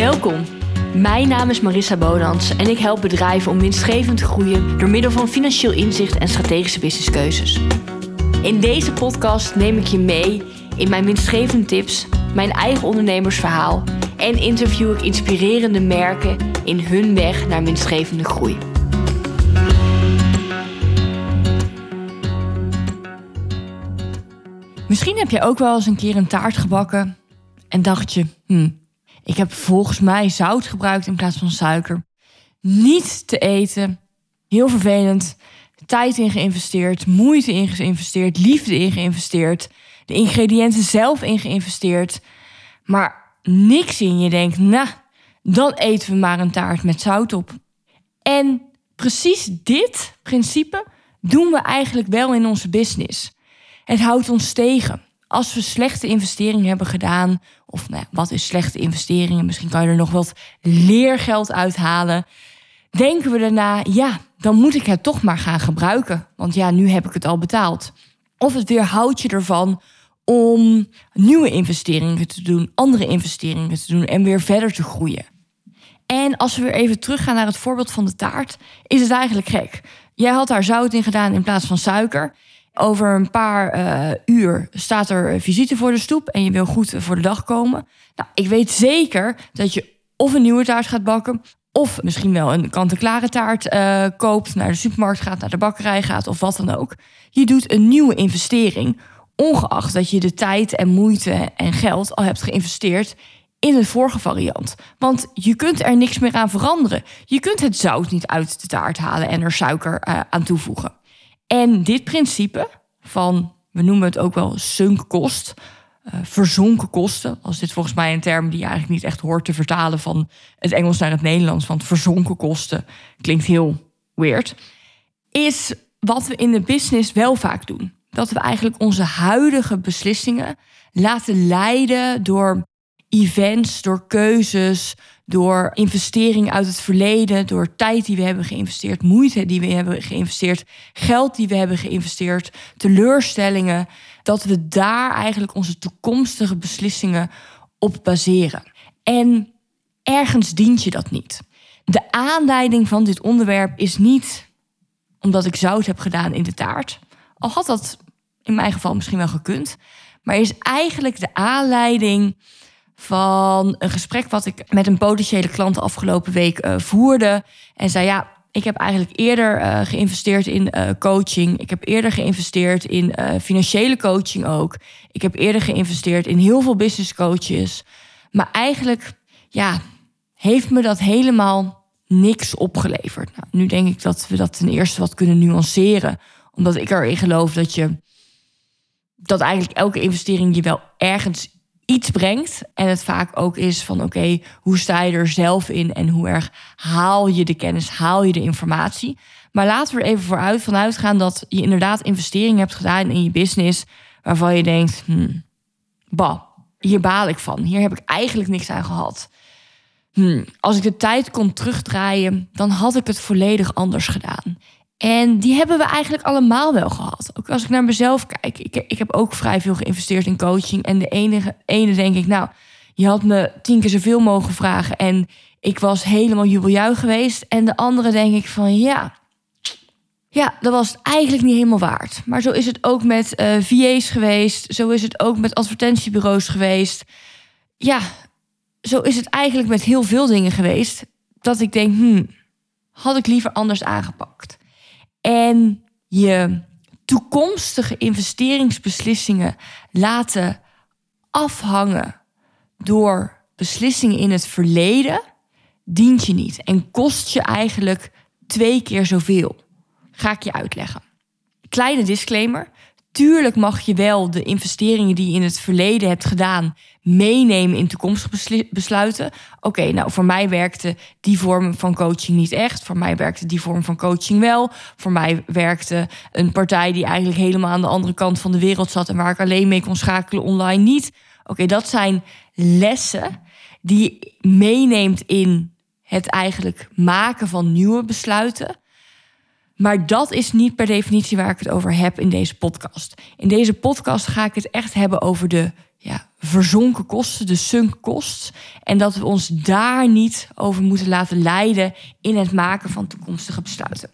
Welkom. Mijn naam is Marissa Bonans en ik help bedrijven om winstgevend te groeien door middel van financieel inzicht en strategische businesskeuzes. In deze podcast neem ik je mee in mijn winstgevende tips, mijn eigen ondernemersverhaal en interview ik inspirerende merken in hun weg naar winstgevende groei. Misschien heb je ook wel eens een keer een taart gebakken en dacht je, hm, ik heb volgens mij zout gebruikt in plaats van suiker. Niet te eten, heel vervelend. Tijd in geïnvesteerd, moeite in geïnvesteerd, liefde in geïnvesteerd, de ingrediënten zelf in geïnvesteerd. Maar niks in je denkt, nou, dan eten we maar een taart met zout op. En precies dit principe doen we eigenlijk wel in onze business. Het houdt ons tegen. Als we slechte investeringen hebben gedaan, of nou, wat is slechte investeringen? Misschien kan je er nog wat leergeld uithalen. Denken we daarna, ja, dan moet ik het toch maar gaan gebruiken. Want ja, nu heb ik het al betaald. Of het weerhoudt je ervan om nieuwe investeringen te doen, andere investeringen te doen en weer verder te groeien. En als we weer even teruggaan naar het voorbeeld van de taart, is het eigenlijk gek. Jij had daar zout in gedaan in plaats van suiker. Over een paar uh, uur staat er visite voor de stoep en je wil goed voor de dag komen. Nou, ik weet zeker dat je of een nieuwe taart gaat bakken, of misschien wel een kant-en-klare taart uh, koopt, naar de supermarkt gaat, naar de bakkerij gaat of wat dan ook. Je doet een nieuwe investering, ongeacht dat je de tijd en moeite en geld al hebt geïnvesteerd in de vorige variant. Want je kunt er niks meer aan veranderen. Je kunt het zout niet uit de taart halen en er suiker uh, aan toevoegen. En dit principe van, we noemen het ook wel sunk cost, uh, verzonken kosten, als dit volgens mij een term die je eigenlijk niet echt hoort te vertalen van het Engels naar het Nederlands, want verzonken kosten klinkt heel weird, is wat we in de business wel vaak doen. Dat we eigenlijk onze huidige beslissingen laten leiden door events, door keuzes, door investeringen uit het verleden, door tijd die we hebben geïnvesteerd, moeite die we hebben geïnvesteerd, geld die we hebben geïnvesteerd, teleurstellingen, dat we daar eigenlijk onze toekomstige beslissingen op baseren. En ergens dient je dat niet. De aanleiding van dit onderwerp is niet omdat ik zout heb gedaan in de taart, al had dat in mijn geval misschien wel gekund, maar is eigenlijk de aanleiding van een gesprek wat ik met een potentiële klant afgelopen week uh, voerde. En zei ja, ik heb eigenlijk eerder uh, geïnvesteerd in uh, coaching. Ik heb eerder geïnvesteerd in financiële coaching ook. Ik heb eerder geïnvesteerd in heel veel business coaches. Maar eigenlijk, ja, heeft me dat helemaal niks opgeleverd. Nou, nu denk ik dat we dat ten eerste wat kunnen nuanceren. Omdat ik erin geloof dat je dat eigenlijk elke investering je wel ergens iets brengt. En het vaak ook is van oké, hoe sta je er zelf in en hoe erg haal je de kennis, haal je de informatie. Maar laten we er even vooruit vanuit gaan dat je inderdaad investeringen hebt gedaan in je business waarvan je denkt, hmm, bah, hier baal ik van. Hier heb ik eigenlijk niks aan gehad. Hmm, als ik de tijd kon terugdraaien, dan had ik het volledig anders gedaan. En die hebben we eigenlijk allemaal wel gehad. Ook als ik naar mezelf kijk. Ik, ik heb ook vrij veel geïnvesteerd in coaching. En de enige, ene denk ik, nou, je had me tien keer zoveel mogen vragen. En ik was helemaal jubeljuich geweest. En de andere denk ik van, ja, ja, dat was het eigenlijk niet helemaal waard. Maar zo is het ook met eh, VA's geweest. Zo is het ook met advertentiebureaus geweest. Ja, zo is het eigenlijk met heel veel dingen geweest. Dat ik denk, hmm, had ik liever anders aangepakt en je toekomstige investeringsbeslissingen laten afhangen door beslissingen in het verleden, dient je niet en kost je eigenlijk twee keer zoveel. Ga ik je uitleggen. Kleine disclaimer. Tuurlijk mag je wel de investeringen die je in het verleden hebt gedaan meenemen in toekomstige besluiten. Oké, nou voor mij werkte die vorm van coaching niet echt. Voor mij werkte die vorm van coaching wel. Voor mij werkte een partij die eigenlijk helemaal aan de andere kant van de wereld zat en waar ik alleen mee kon schakelen online niet. Oké, dat zijn lessen die je meeneemt in het eigenlijk maken van nieuwe besluiten. Maar dat is niet per definitie waar ik het over heb in deze podcast. In deze podcast ga ik het echt hebben over de ja, verzonken kosten, de sunk costs. En dat we ons daar niet over moeten laten leiden in het maken van toekomstige besluiten.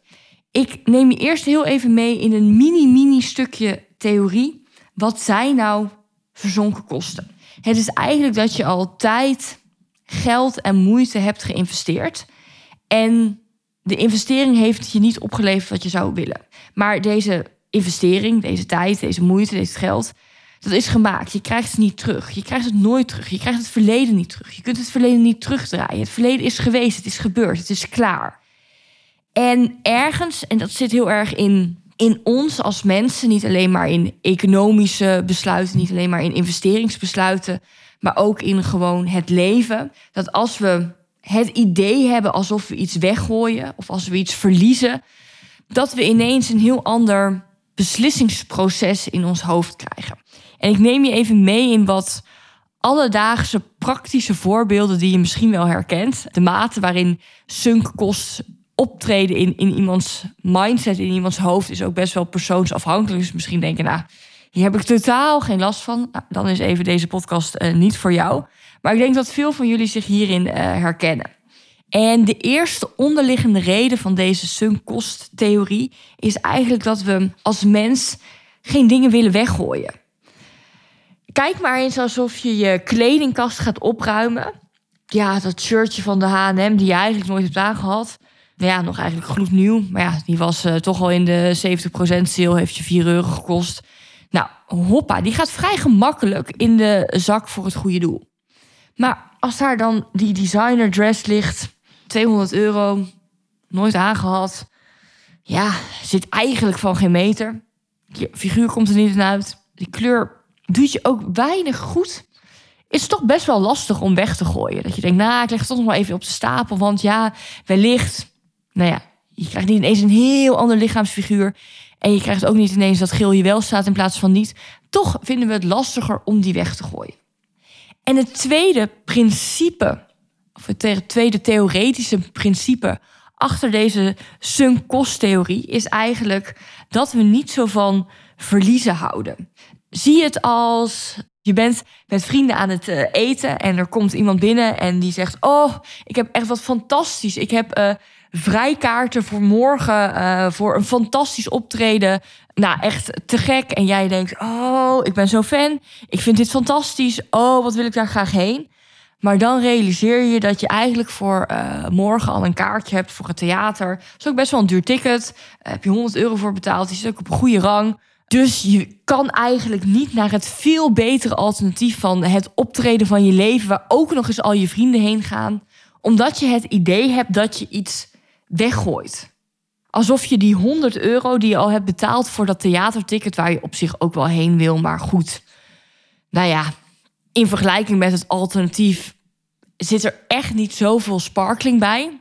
Ik neem je eerst heel even mee in een mini-mini stukje theorie. Wat zijn nou verzonken kosten? Het is eigenlijk dat je al tijd, geld en moeite hebt geïnvesteerd. En de investering heeft je niet opgeleverd wat je zou willen. Maar deze investering, deze tijd, deze moeite, deze geld, dat is gemaakt. Je krijgt het niet terug. Je krijgt het nooit terug. Je krijgt het verleden niet terug. Je kunt het verleden niet terugdraaien. Het verleden is geweest, het is gebeurd, het is klaar. En ergens, en dat zit heel erg in, in ons als mensen, niet alleen maar in economische besluiten, niet alleen maar in investeringsbesluiten, maar ook in gewoon het leven. Dat als we het idee hebben alsof we iets weggooien of als we iets verliezen, dat we ineens een heel ander beslissingsproces in ons hoofd krijgen. En ik neem je even mee in wat alledaagse praktische voorbeelden die je misschien wel herkent. De mate waarin sunk kost optreden in, in iemands mindset, in iemands hoofd, is ook best wel persoonsafhankelijk. Dus misschien denken, nou, hier heb ik totaal geen last van. Nou, dan is even deze podcast uh, niet voor jou. Maar ik denk dat veel van jullie zich hierin uh, herkennen. En de eerste onderliggende reden van deze sunk-kost-theorie is eigenlijk dat we als mens geen dingen willen weggooien. Kijk maar eens alsof je je kledingkast gaat opruimen. Ja, dat shirtje van de H&M die je eigenlijk nooit hebt aangehad. Nou ja, nog eigenlijk gloednieuw. Maar ja, die was uh, toch al in de 70% sale, heeft je 4 euro gekost. Nou, hoppa, die gaat vrij gemakkelijk in de zak voor het goede doel. Maar als daar dan die designer dress ligt, 200 euro, nooit aangehad. Ja, zit eigenlijk van geen meter. Je figuur komt er niet uit. Die kleur doet je ook weinig goed. Is toch best wel lastig om weg te gooien. Dat je denkt, nou, ik leg het toch nog maar even op de stapel. Want ja, wellicht, nou ja, je krijgt niet ineens een heel ander lichaamsfiguur. En je krijgt ook niet ineens dat geel je wel staat in plaats van niet. Toch vinden we het lastiger om die weg te gooien. En het tweede principe, of het tweede theoretische principe achter deze sunk-cost-theorie is eigenlijk dat we niet zo van verliezen houden. Zie het als je bent met vrienden aan het eh, eten en er komt iemand binnen en die zegt: Oh, ik heb echt wat fantastisch. Ik heb uh, vrijkaarten voor morgen uh, voor een fantastisch optreden. Nou, echt te gek. En jij denkt: Oh, ik ben zo fan. Ik vind dit fantastisch. Oh, wat wil ik daar graag heen. Maar dan realiseer je dat je eigenlijk voor uh, morgen al een kaartje hebt voor het theater. Dat is ook best wel een duur ticket. Uh, heb je 100 euro voor betaald. Die zit ook op een goede rang. Dus je kan eigenlijk niet naar het veel betere alternatief van het optreden van je leven, waar ook nog eens al je vrienden heen gaan, omdat je het idee hebt dat je iets weggooit. Alsof je die 100 euro die je al hebt betaald voor dat theaterticket, waar je op zich ook wel heen wil, maar goed. Nou ja, in vergelijking met het alternatief zit er echt niet zoveel sparkling bij.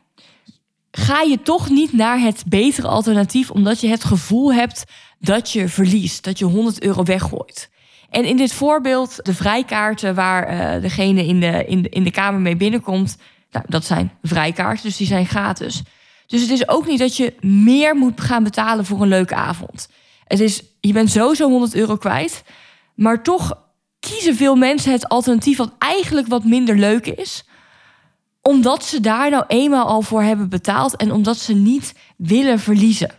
Ga je toch niet naar het betere alternatief, omdat je het gevoel hebt dat je verliest, dat je 100 euro weggooit. En in dit voorbeeld, de vrijkaarten waar uh, degene in de, in, de, in de kamer mee binnenkomt, nou, dat zijn vrijkaarten, dus die zijn gratis. Dus het is ook niet dat je meer moet gaan betalen voor een leuke avond. Het is, je bent sowieso 100 euro kwijt, maar toch kiezen veel mensen het alternatief wat eigenlijk wat minder leuk is, omdat ze daar nou eenmaal al voor hebben betaald en omdat ze niet willen verliezen.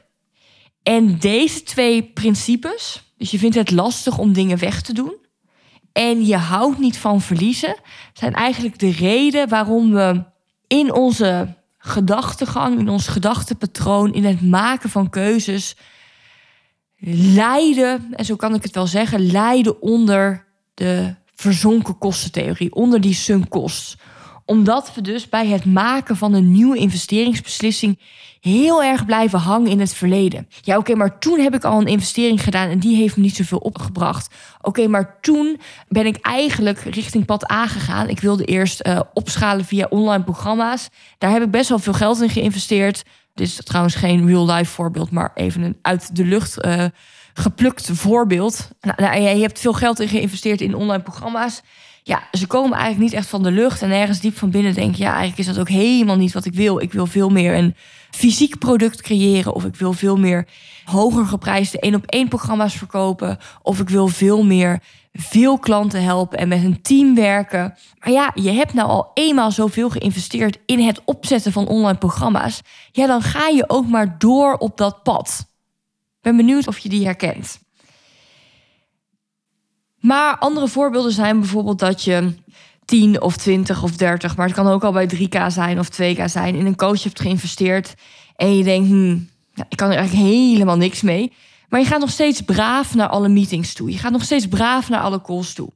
En deze twee principes, dus je vindt het lastig om dingen weg te doen en je houdt niet van verliezen, zijn eigenlijk de reden waarom we in onze gedachtegang, in ons gedachtepatroon, in het maken van keuzes lijden, en zo kan ik het wel zeggen, lijden onder de verzonken kostentheorie, onder die sunk costs omdat we dus bij het maken van een nieuwe investeringsbeslissing heel erg blijven hangen in het verleden. Ja, oké, maar toen heb ik al een investering gedaan en die heeft me niet zoveel opgebracht. Oké, maar toen ben ik eigenlijk richting pad A gegaan. Ik wilde eerst uh, opschalen via online programma's. Daar heb ik best wel veel geld in geïnvesteerd. Dit is trouwens geen real-life voorbeeld, maar even een uit de lucht uh, geplukt voorbeeld. Nou, nou, je hebt veel geld in geïnvesteerd in online programma's ja, ze komen eigenlijk niet echt van de lucht. En ergens diep van binnen denk je, ja, eigenlijk is dat ook helemaal niet wat ik wil. Ik wil veel meer een fysiek product creëren. Of ik wil veel meer hoger geprijsde één op één programma's verkopen. Of ik wil veel meer veel klanten helpen en met een team werken. Maar ja, je hebt nou al eenmaal zoveel geïnvesteerd in het opzetten van online programma's. Ja, dan ga je ook maar door op dat pad. Ben benieuwd of je die herkent. Maar andere voorbeelden zijn bijvoorbeeld dat je 10 of 20 of 30, maar het kan ook al bij 3k zijn of 2k zijn, in een coach hebt geïnvesteerd en je denkt, hmm, ik kan er eigenlijk helemaal niks mee. Maar je gaat nog steeds braaf naar alle meetings toe. Je gaat nog steeds braaf naar alle calls toe.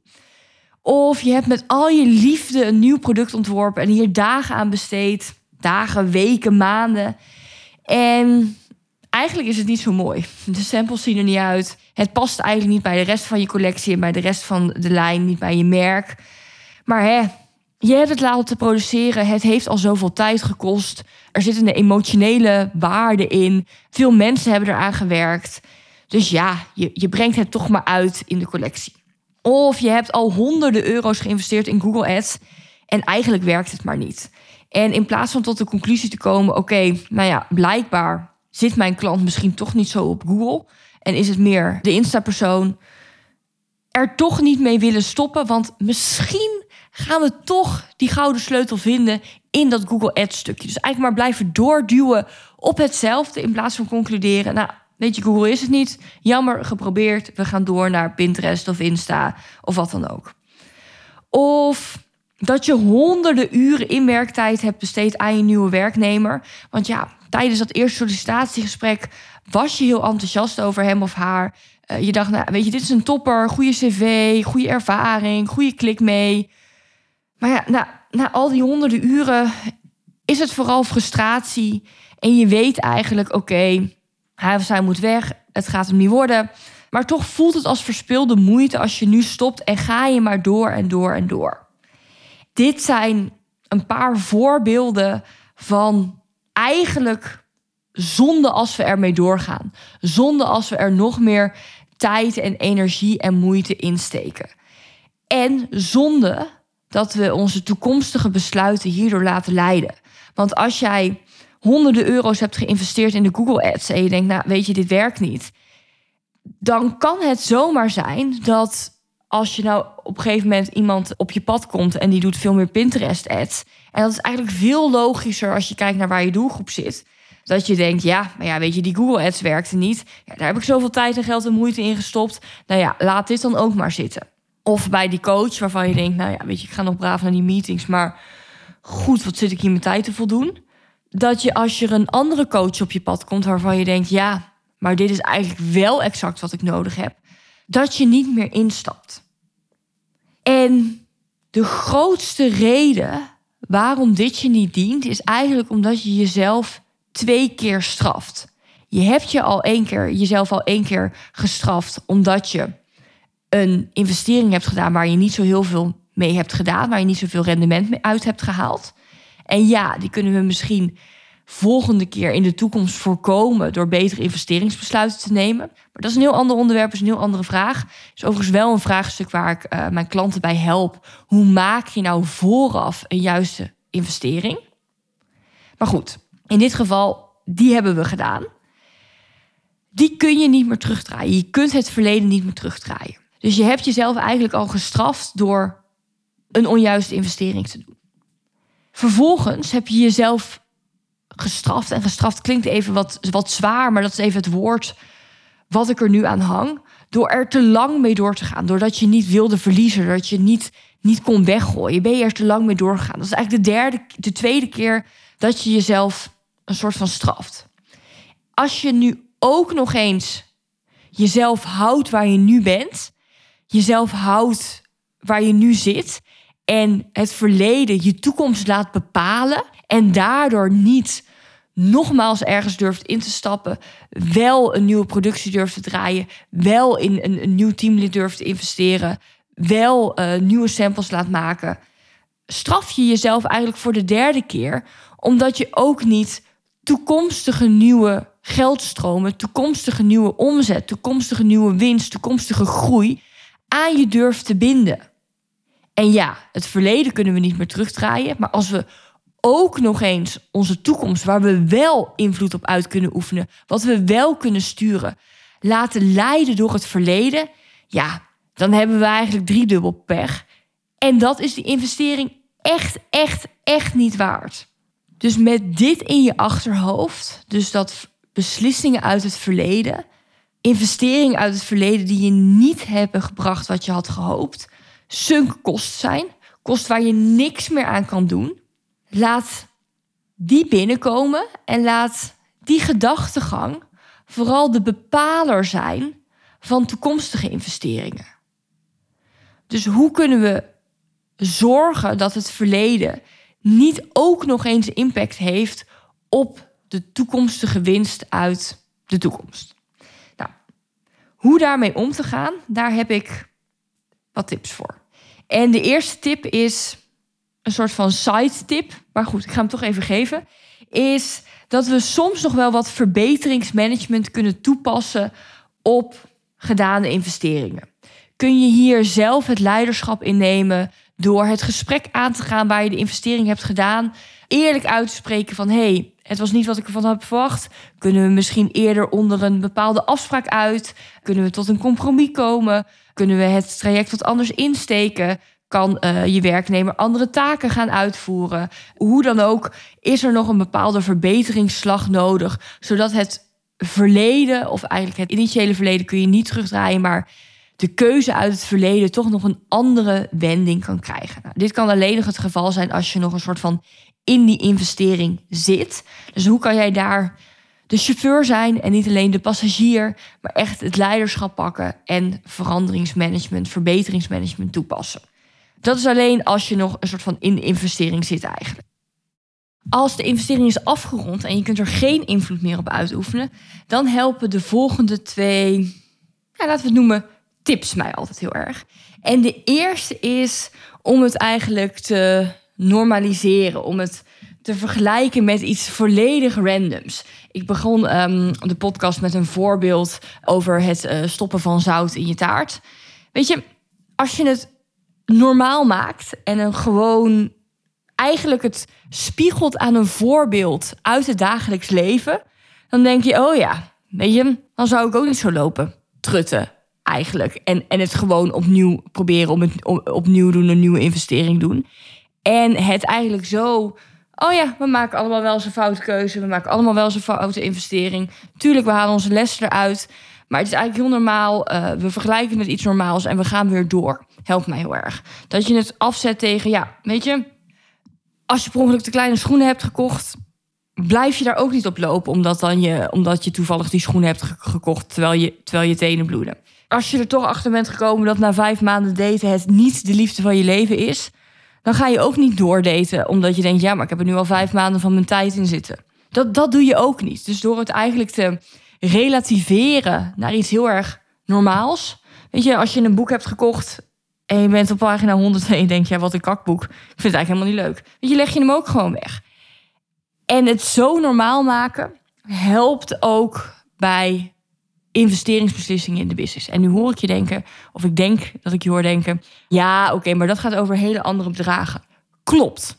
Of je hebt met al je liefde een nieuw product ontworpen en hier dagen aan besteed. Dagen, weken, maanden. En eigenlijk is het niet zo mooi. De samples zien er niet uit. Het past eigenlijk niet bij de rest van je collectie en bij de rest van de lijn, niet bij je merk. Maar hè, je hebt het laten produceren. Het heeft al zoveel tijd gekost. Er zit een emotionele waarde in. Veel mensen hebben eraan gewerkt. Dus ja, je, je brengt het toch maar uit in de collectie. Of je hebt al honderden euro's geïnvesteerd in Google Ads en eigenlijk werkt het maar niet. En in plaats van tot de conclusie te komen: oké, nou ja, blijkbaar zit mijn klant misschien toch niet zo op Google en is het meer de Insta-persoon, er toch niet mee willen stoppen, want misschien gaan we toch die gouden sleutel vinden in dat Google Ads stukje. Dus eigenlijk maar blijven doorduwen op hetzelfde in plaats van concluderen. Nou, weet je, Google is het niet. Jammer, geprobeerd. We gaan door naar Pinterest of Insta of wat dan ook. Of dat je honderden uren inwerktijd hebt besteed aan je nieuwe werknemer. Want ja, tijdens dat eerste sollicitatiegesprek was je heel enthousiast over hem of haar. Uh, je dacht, nou, weet je, dit is een topper, goede cv, goede ervaring, goede klik mee. Maar ja, na, na al die honderden uren is het vooral frustratie. En je weet eigenlijk, oké, hij of zij moet weg, het gaat hem niet worden. Maar toch voelt het als verspilde moeite als je nu stopt en ga je maar door en door en door. Dit zijn een paar voorbeelden van eigenlijk zonde als we ermee doorgaan. Zonde als we er nog meer tijd en energie en moeite in steken. En zonde dat we onze toekomstige besluiten hierdoor laten leiden. Want als jij honderden euro's hebt geïnvesteerd in de Google Ads en je denkt, nou weet je, dit werkt niet, dan kan het zomaar zijn dat als je nou op een gegeven moment iemand op je pad komt en die doet veel meer Pinterest ads, en dat is eigenlijk veel logischer als je kijkt naar waar je doelgroep zit. Dat je denkt, ja, maar ja, weet je, die Google Ads werkte niet. Ja, daar heb ik zoveel tijd en geld en moeite in gestopt. Nou ja, laat dit dan ook maar zitten. Of bij die coach waarvan je denkt, nou ja, weet je, ik ga nog braaf naar die meetings, maar goed, wat zit ik hier mijn tijd te voldoen? Dat je als je een andere coach op je pad komt waarvan je denkt, ja, maar dit is eigenlijk wel exact wat ik nodig heb, dat je niet meer instapt. En de grootste reden waarom dit je niet dient, is eigenlijk omdat je jezelf twee keer straft. Je hebt je al één keer, jezelf al één keer gestraft omdat je een investering hebt gedaan waar je niet zo heel veel mee hebt gedaan, waar je niet zoveel rendement mee uit hebt gehaald. En ja, die kunnen we misschien volgende keer in de toekomst voorkomen door betere investeringsbesluiten te nemen. Maar dat is een heel ander onderwerp, is een heel andere vraag. Is overigens wel een vraagstuk waar ik uh, mijn klanten bij help. Hoe maak je nou vooraf een juiste investering? Maar goed, in dit geval, die hebben we gedaan. Die kun je niet meer terugdraaien. Je kunt het verleden niet meer terugdraaien. Dus je hebt jezelf eigenlijk al gestraft door een onjuiste investering te doen. Vervolgens heb je jezelf gestraft. En gestraft klinkt even wat, wat zwaar, maar dat is even het woord wat ik er nu aan hang. Door er te lang mee door te gaan. Doordat je niet wilde verliezen. Doordat je niet, niet kon weggooien. Ben je er te lang mee doorgegaan. Dat is eigenlijk de, derde, de tweede keer dat je jezelf een soort van straft. Als je nu ook nog eens jezelf houdt waar je nu bent jezelf houdt waar je nu zit en het verleden je toekomst laat bepalen en daardoor niet nogmaals ergens durft in te stappen, wel een nieuwe productie durft te draaien, wel in een, een nieuw teamlid durft te investeren, wel uh, nieuwe samples laat maken, straf je jezelf eigenlijk voor de derde keer, omdat je ook niet toekomstige nieuwe geldstromen, toekomstige nieuwe omzet, toekomstige nieuwe winst, toekomstige groei aan je durft te binden. En ja, het verleden kunnen we niet meer terugdraaien, maar als we ook nog eens onze toekomst, waar we wel invloed op uit kunnen oefenen, wat we wel kunnen sturen, laten leiden door het verleden, ja, dan hebben we eigenlijk driedubbel pech. En dat is die investering echt, echt, echt niet waard. Dus met dit in je achterhoofd, dus dat beslissingen uit het verleden, investeringen uit het verleden die je niet hebben gebracht wat je had gehoopt, sunk kost zijn, kost waar je niks meer aan kan doen, laat die binnenkomen en laat die gedachtegang vooral de bepaler zijn van toekomstige investeringen. Dus hoe kunnen we zorgen dat het verleden niet ook nog eens impact heeft op de toekomstige winst uit de toekomst? Nou, hoe daarmee om te gaan, daar heb ik wat tips voor. En de eerste tip is een soort van side tip, maar goed, ik ga hem toch even geven, is dat we soms nog wel wat verbeteringsmanagement kunnen toepassen op gedane investeringen. Kun je hier zelf het leiderschap innemen door het gesprek aan te gaan waar je de investering hebt gedaan, eerlijk uit te spreken van hey, het was niet wat ik ervan had verwacht. Kunnen we misschien eerder onder een bepaalde afspraak uit? Kunnen we tot een compromis komen? Kunnen we het traject wat anders insteken? Kan uh, je werknemer andere taken gaan uitvoeren? Hoe dan ook, is er nog een bepaalde verbeteringsslag nodig, zodat het verleden, of eigenlijk het initiële verleden kun je niet terugdraaien, maar de keuze uit het verleden toch nog een andere wending kan krijgen. Nou, dit kan alleen nog het geval zijn als je nog een soort van in die investering zit. Dus hoe kan jij daar de chauffeur zijn en niet alleen de passagier, maar echt het leiderschap pakken en veranderingsmanagement, verbeteringsmanagement toepassen. Dat is alleen als je nog een soort van in investering zit eigenlijk. Als de investering is afgerond en je kunt er geen invloed meer op uitoefenen, dan helpen de volgende twee, ja, laten we het noemen, tips mij altijd heel erg. En de eerste is om het eigenlijk te normaliseren, om het te vergelijken met iets volledig randoms. Ik begon um, de podcast met een voorbeeld over het uh, stoppen van zout in je taart. Weet je, als je het normaal maakt en een gewoon eigenlijk het spiegelt aan een voorbeeld uit het dagelijks leven, dan denk je, oh ja, weet je, dan zou ik ook niet zo lopen, trutten eigenlijk. En, en het gewoon opnieuw proberen om het opnieuw doen, een nieuwe investering doen. En het eigenlijk zo, oh ja, we maken allemaal wel eens een foute keuze, we maken allemaal wel eens een foute investering. Tuurlijk, we halen onze lessen eruit. Maar het is eigenlijk heel normaal. Uh, we vergelijken het met iets normaals en we gaan weer door. Helpt mij heel erg. Dat je het afzet tegen, ja, weet je, als je per ongeluk te kleine schoenen hebt gekocht, blijf je daar ook niet op lopen, omdat, dan je, omdat je toevallig die schoenen hebt gekocht terwijl je, terwijl je tenen bloeden. Als je er toch achter bent gekomen dat na vijf maanden daten het niet de liefde van je leven is, dan ga je ook niet doordaten omdat je denkt, ja, maar ik heb er nu al vijf maanden van mijn tijd in zitten. Dat, dat doe je ook niet. Dus door het eigenlijk te relativeren naar iets heel erg normaals. Weet je, als je een boek hebt gekocht en je bent op pagina 100 en je denkt, ja, wat een kakboek. Ik vind het eigenlijk helemaal niet leuk. Weet je, leg je hem ook gewoon weg. En het zo normaal maken helpt ook bij investeringsbeslissingen in de business. En nu hoor ik je denken, of ik denk dat ik je hoor denken, ja, oké, maar dat gaat over hele andere bedragen. Klopt.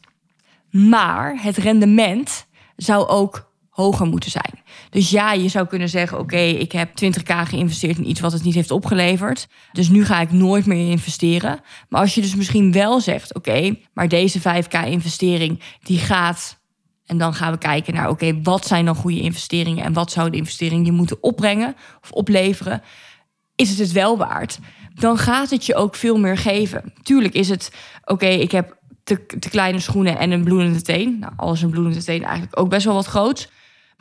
Maar het rendement zou ook hoger moeten zijn. Dus ja, je zou kunnen zeggen: Oké, ik heb 20k geïnvesteerd in iets wat het niet heeft opgeleverd. Dus nu ga ik nooit meer investeren. Maar als je dus misschien wel zegt: Oké, maar deze 5k investering die gaat. En dan gaan we kijken naar: Oké, wat zijn dan goede investeringen en wat zou de investering je moeten opbrengen of opleveren? Is het het wel waard? Dan gaat het je ook veel meer geven. Tuurlijk is het: Oké, ik heb te, te, kleine schoenen en een bloedende teen. Nou, alles een bloedende teen eigenlijk ook best wel wat groot.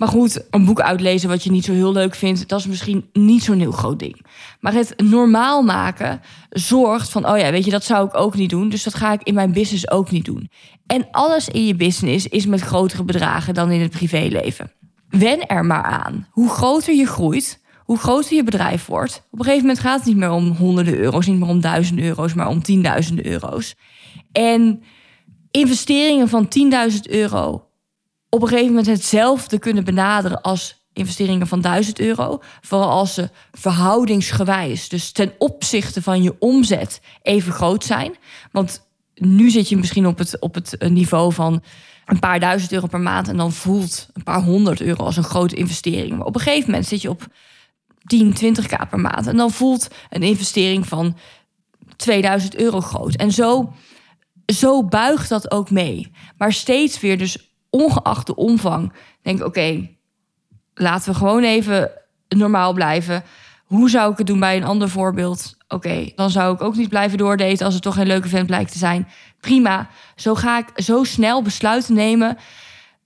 Maar goed, een boek uitlezen wat je niet zo heel leuk vindt, dat is misschien niet zo'n heel groot ding. Maar het normaal maken zorgt van, oh ja, weet je, dat zou ik ook niet doen. Dus dat ga ik in mijn business ook niet doen. En alles in je business is met grotere bedragen dan in het privéleven. Wen er maar aan. Hoe groter je groeit, hoe groter je bedrijf wordt. Op een gegeven moment gaat het niet meer om honderden euro's, niet meer om duizenden euro's, maar om tienduizenden euro's. En investeringen van 10.000 euro op een gegeven moment hetzelfde kunnen benaderen als investeringen van 1000 euro. Vooral als ze verhoudingsgewijs, dus ten opzichte van je omzet, even groot zijn. Want nu zit je misschien op het, op het niveau van een paar duizend euro per maand. En dan voelt een paar honderd euro als een grote investering. Maar op een gegeven moment zit je op 10, 20k per maand. En dan voelt een investering van 2000 euro groot. En zo, zo buigt dat ook mee. Maar steeds weer, dus ongeacht de omvang, denk oké, laten we gewoon even normaal blijven. Hoe zou ik het doen bij een ander voorbeeld? Oké, dan zou ik ook niet blijven doordaten als het toch geen leuke vent blijkt te zijn. Prima. Zo ga ik zo snel besluiten nemen.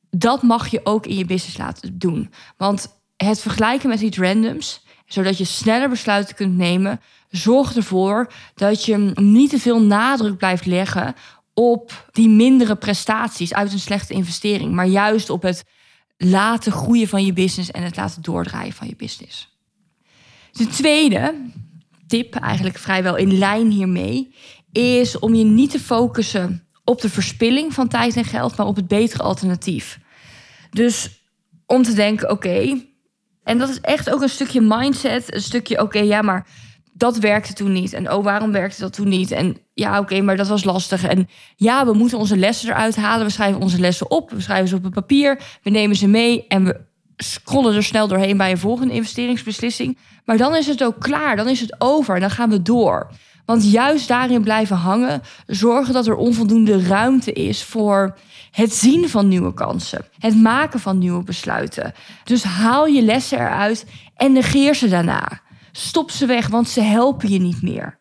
Dat mag je ook in je business laten doen. Want het vergelijken met iets randoms, zodat je sneller besluiten kunt nemen, zorgt ervoor dat je niet te veel nadruk blijft leggen op die mindere prestaties uit een slechte investering, maar juist op het laten groeien van je business en het laten doordraaien van je business. De tweede tip, eigenlijk vrijwel in lijn hiermee, is om je niet te focussen op de verspilling van tijd en geld, maar op het betere alternatief. Dus om te denken, oké, en dat is echt ook een stukje mindset, een stukje, oké, ja, maar dat werkte toen niet. En oh, waarom werkte dat toen niet? En ja, oké, maar dat was lastig. En ja, we moeten onze lessen eruit halen. We schrijven onze lessen op. We schrijven ze op een papier. We nemen ze mee en we scrollen er snel doorheen bij een volgende investeringsbeslissing. Maar dan is het ook klaar. Dan is het over. Dan gaan we door. Want juist daarin blijven hangen, zorgen dat er onvoldoende ruimte is voor het zien van nieuwe kansen, het maken van nieuwe besluiten. Dus haal je lessen eruit en negeer ze daarna. Stop ze weg, want ze helpen je niet meer.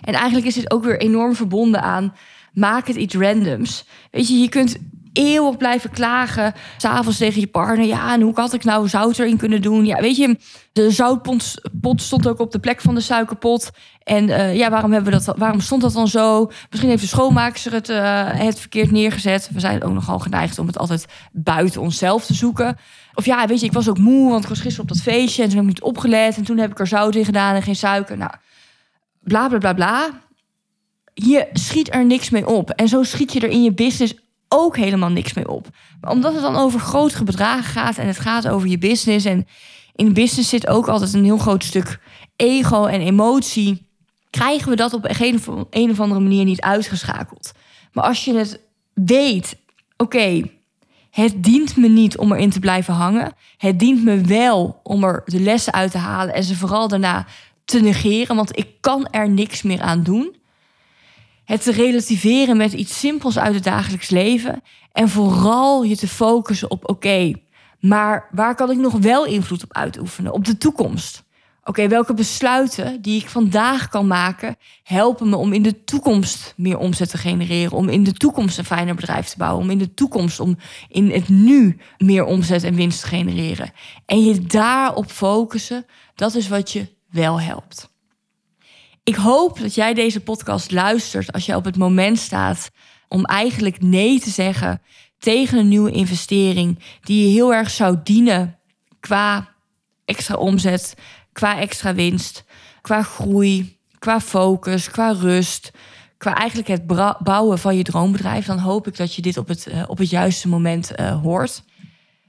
En eigenlijk is dit ook weer enorm verbonden aan maak het iets randoms. Weet je, je kunt eeuwig blijven klagen. S'avonds tegen je partner. Ja, en hoe had ik nou zout erin kunnen doen? Ja, weet je, de zoutpot pot stond ook op de plek van de suikerpot. En uh, ja, waarom, hebben we dat, waarom stond dat dan zo? Misschien heeft de schoonmaakster het, uh, het verkeerd neergezet. We zijn ook nogal geneigd om het altijd buiten onszelf te zoeken. Of ja, weet je, ik was ook moe, want ik was gisteren op dat feestje en toen heb ik niet opgelet. En toen heb ik er zout in gedaan en geen suiker. Nou, bla bla bla bla. Je schiet er niks mee op. En zo schiet je er in je business ook helemaal niks mee op. Maar omdat het dan over grotere bedragen gaat en het gaat over je business. En in business zit ook altijd een heel groot stuk ego en emotie. Krijgen we dat op een, of andere manier niet uitgeschakeld. Maar als je het weet, oké, het dient me niet om erin te blijven hangen. Het dient me wel om er de lessen uit te halen en ze vooral daarna te negeren, want ik kan er niks meer aan doen het te relativeren met iets simpels uit het dagelijks leven. En vooral je te focussen op: oké, maar waar kan ik nog wel invloed op uitoefenen? Op de toekomst. Oké, welke besluiten die ik vandaag kan maken, helpen me om in de toekomst meer omzet te genereren, om in de toekomst een fijner bedrijf te bouwen, om in de toekomst om in het nu meer omzet en winst te genereren. En je daarop focussen, dat is wat je wel helpt. Ik hoop dat jij deze podcast luistert als je op het moment staat om eigenlijk nee te zeggen tegen een nieuwe investering die je heel erg zou dienen qua extra omzet, qua extra winst, qua groei, qua focus, qua rust, qua eigenlijk het bouwen van je droombedrijf, dan hoop ik dat je dit op het, eh, op het juiste moment uh, hoort.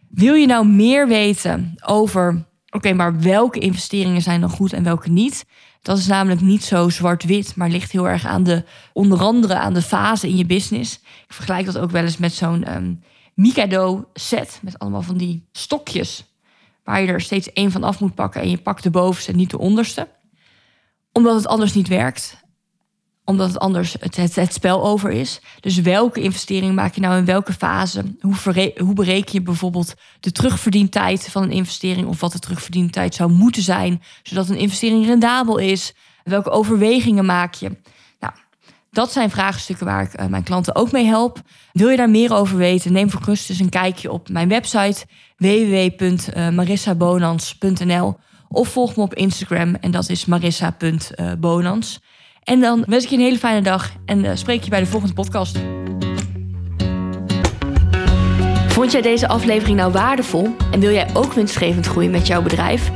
Wil je nou meer weten over, oké, maar welke investeringen zijn dan goed en welke niet? Dat is namelijk niet zo zwart-wit, maar ligt heel erg aan de, onder andere aan de fase in je business. Ik vergelijk dat ook wel eens met zo'n um, Mikado set met allemaal van die stokjes, waar je er steeds één van af moet pakken en je pakt de bovenste en niet de onderste. Omdat het anders niet werkt omdat het anders het, het, spel over is. Dus welke investering maak je nou in welke fase? Hoe, hoe bereken je bijvoorbeeld de terugverdientijd van een investering of wat de terugverdientijd zou moeten zijn, zodat een investering rendabel is? Welke overwegingen maak je? Nou, dat zijn vraagstukken waar ik uh, mijn klanten ook mee help. Wil je daar meer over weten? Neem voor rust een kijkje op mijn website www.marissabonans.nl of volg me op Instagram en dat is marissa.bonans. En dan wens ik je een hele fijne dag en uh, spreek je bij de volgende podcast. Vond jij deze aflevering nou waardevol en wil jij ook winstgevend groeien met jouw bedrijf?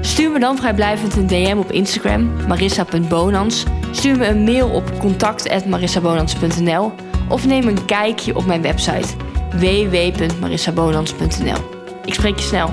Stuur me dan vrijblijvend een DM op Instagram, marissa.bonans. Stuur me een mail op contact.marissabonans.nl of neem een kijkje op mijn website www.marissabonans.nl. Ik spreek je snel.